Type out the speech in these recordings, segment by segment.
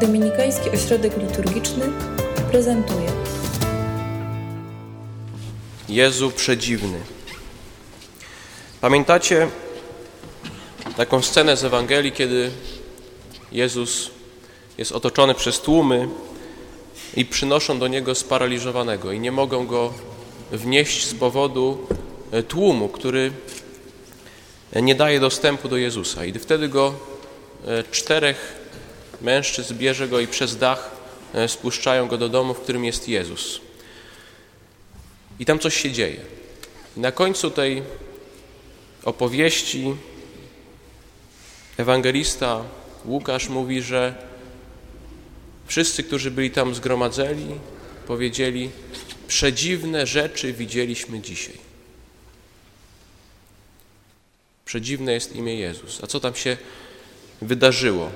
Dominikański Ośrodek Liturgiczny prezentuje Jezu przedziwny. Pamiętacie taką scenę z Ewangelii, kiedy Jezus jest otoczony przez tłumy i przynoszą do Niego sparaliżowanego i nie mogą Go wnieść z powodu e, tłumu, który nie daje dostępu do Jezusa. I wtedy Go e, czterech mężczyzn bierze Go i przez dach e, spuszczają Go do domu, w którym jest Jezus. I tam coś się dzieje. Na końcu tej opowieści ewangelista Łukasz mówi, że wszyscy, którzy byli tam zgromadzeni, powiedzieli: Przedziwne rzeczy widzieliśmy dzisiaj. Przedziwne jest imię Jezus. A co tam się wydarzyło?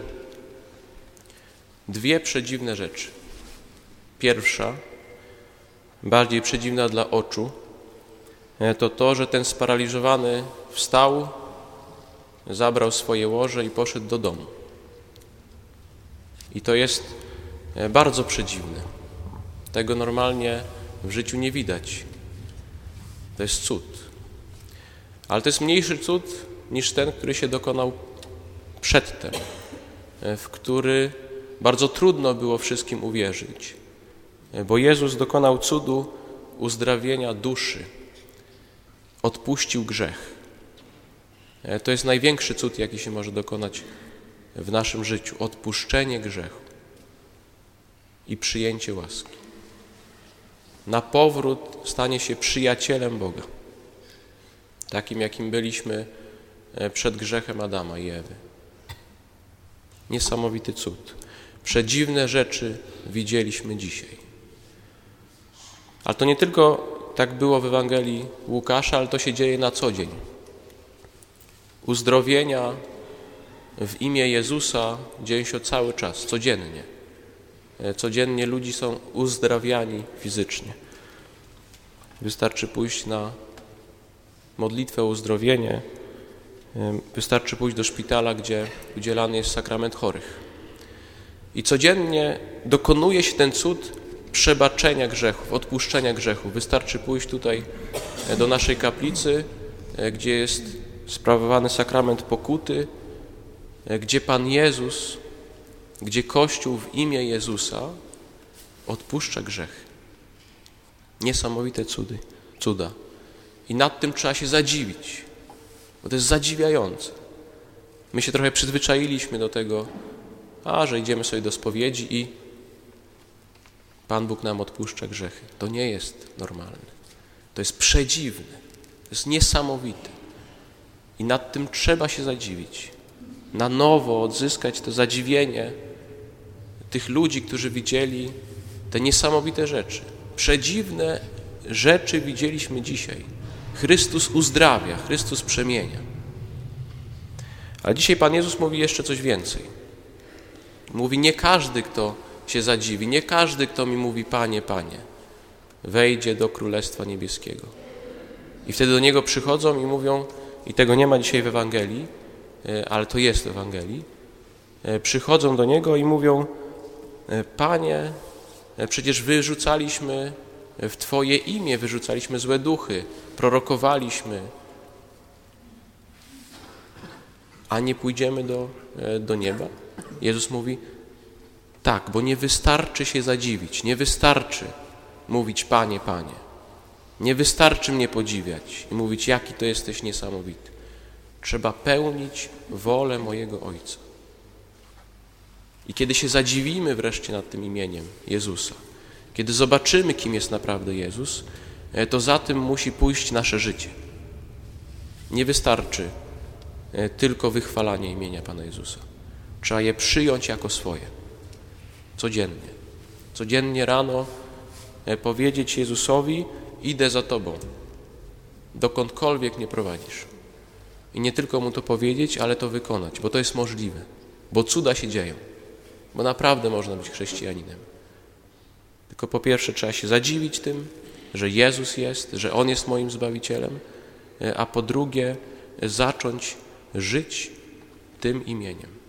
Dwie przedziwne rzeczy. Pierwsza, bardziej przedziwna dla oczu, e, to to, że ten sparaliżowany wstał, zabrał swoje łoże i poszedł do domu. I to jest e, bardzo przedziwne. Tego normalnie w życiu nie widać. To jest cud. Ale to jest mniejszy cud niż ten, który się dokonał przedtem, e, w który bardzo trudno było wszystkim uwierzyć bo Jezus dokonał cudu uzdrawienia duszy, odpuścił grzech. To jest największy cud, jaki się może dokonać w naszym życiu odpuszczenie grzechu i przyjęcie łaski. Na powrót stanie się przyjacielem Boga, takim jakim byliśmy e, przed grzechem Adama i Ewy. Niesamowity cud. Przedziwne rzeczy widzieliśmy dzisiaj. Ale to nie tylko tak było w Ewangelii Łukasza, ale to się dzieje na co dzień. Uzdrowienia w imię Jezusa dzieją się cały czas, codziennie. E, codziennie ludzi są uzdrawiani fizycznie. Wystarczy pójść na modlitwę o uzdrowienie, e, wystarczy pójść do szpitala, gdzie udzielany jest sakrament chorych. I codziennie dokonuje się ten cud przebaczenia grzechów, odpuszczenia grzechów. Wystarczy pójść tutaj e, do naszej kaplicy, e, gdzie jest sprawowany sakrament pokuty, e, gdzie Pan Jezus, gdzie Kościół w imię Jezusa odpuszcza grzechy. Niesamowite cudy, cuda. I nad tym trzeba się zadziwić, bo to jest zadziwiające. My się trochę przyzwyczailiśmy do tego, a że idziemy sobie do spowiedzi i Pan Bóg nam odpuszcza grzechy. To nie jest normalne. To jest przedziwne. To jest niesamowite. I nad tym trzeba się zadziwić. Na nowo odzyskać to zadziwienie tych ludzi, którzy widzieli te niesamowite rzeczy. Przedziwne rzeczy widzieliśmy dzisiaj. Chrystus uzdrawia, Chrystus przemienia. Ale dzisiaj Pan Jezus mówi jeszcze coś więcej. Mówi, nie każdy, kto się zadziwi. Nie każdy, kto mi mówi Panie, Panie, wejdzie do Królestwa Niebieskiego. I wtedy do Niego przychodzą i mówią, i tego nie ma dzisiaj w Ewangelii, e, ale to jest w Ewangelii, e, przychodzą do Niego i mówią, e, Panie, przecież wyrzucaliśmy w Twoje imię, wyrzucaliśmy złe duchy, prorokowaliśmy, a nie pójdziemy do, do nieba? Jezus mówi, tak, bo nie wystarczy się zadziwić, nie wystarczy mówić Panie, Panie. Nie wystarczy mnie podziwiać i mówić, jaki to jesteś niesamowity. Trzeba pełnić wolę mojego Ojca. I kiedy się zadziwimy wreszcie nad tym imieniem Jezusa, kiedy zobaczymy, kim jest naprawdę Jezus, e, to za tym musi pójść nasze życie. Nie wystarczy e, tylko wychwalanie imienia Pana Jezusa. Trzeba je przyjąć jako swoje codziennie. Codziennie rano e, powiedzieć Jezusowi: Idę za Tobą, dokądkolwiek mnie prowadzisz. I nie tylko mu to powiedzieć, ale to wykonać, bo to jest możliwe, bo cuda się dzieją, bo naprawdę można być chrześcijaninem. Tylko po pierwsze trzeba się zadziwić tym, że Jezus jest, że On jest moim Zbawicielem, e, a po drugie zacząć żyć tym imieniem.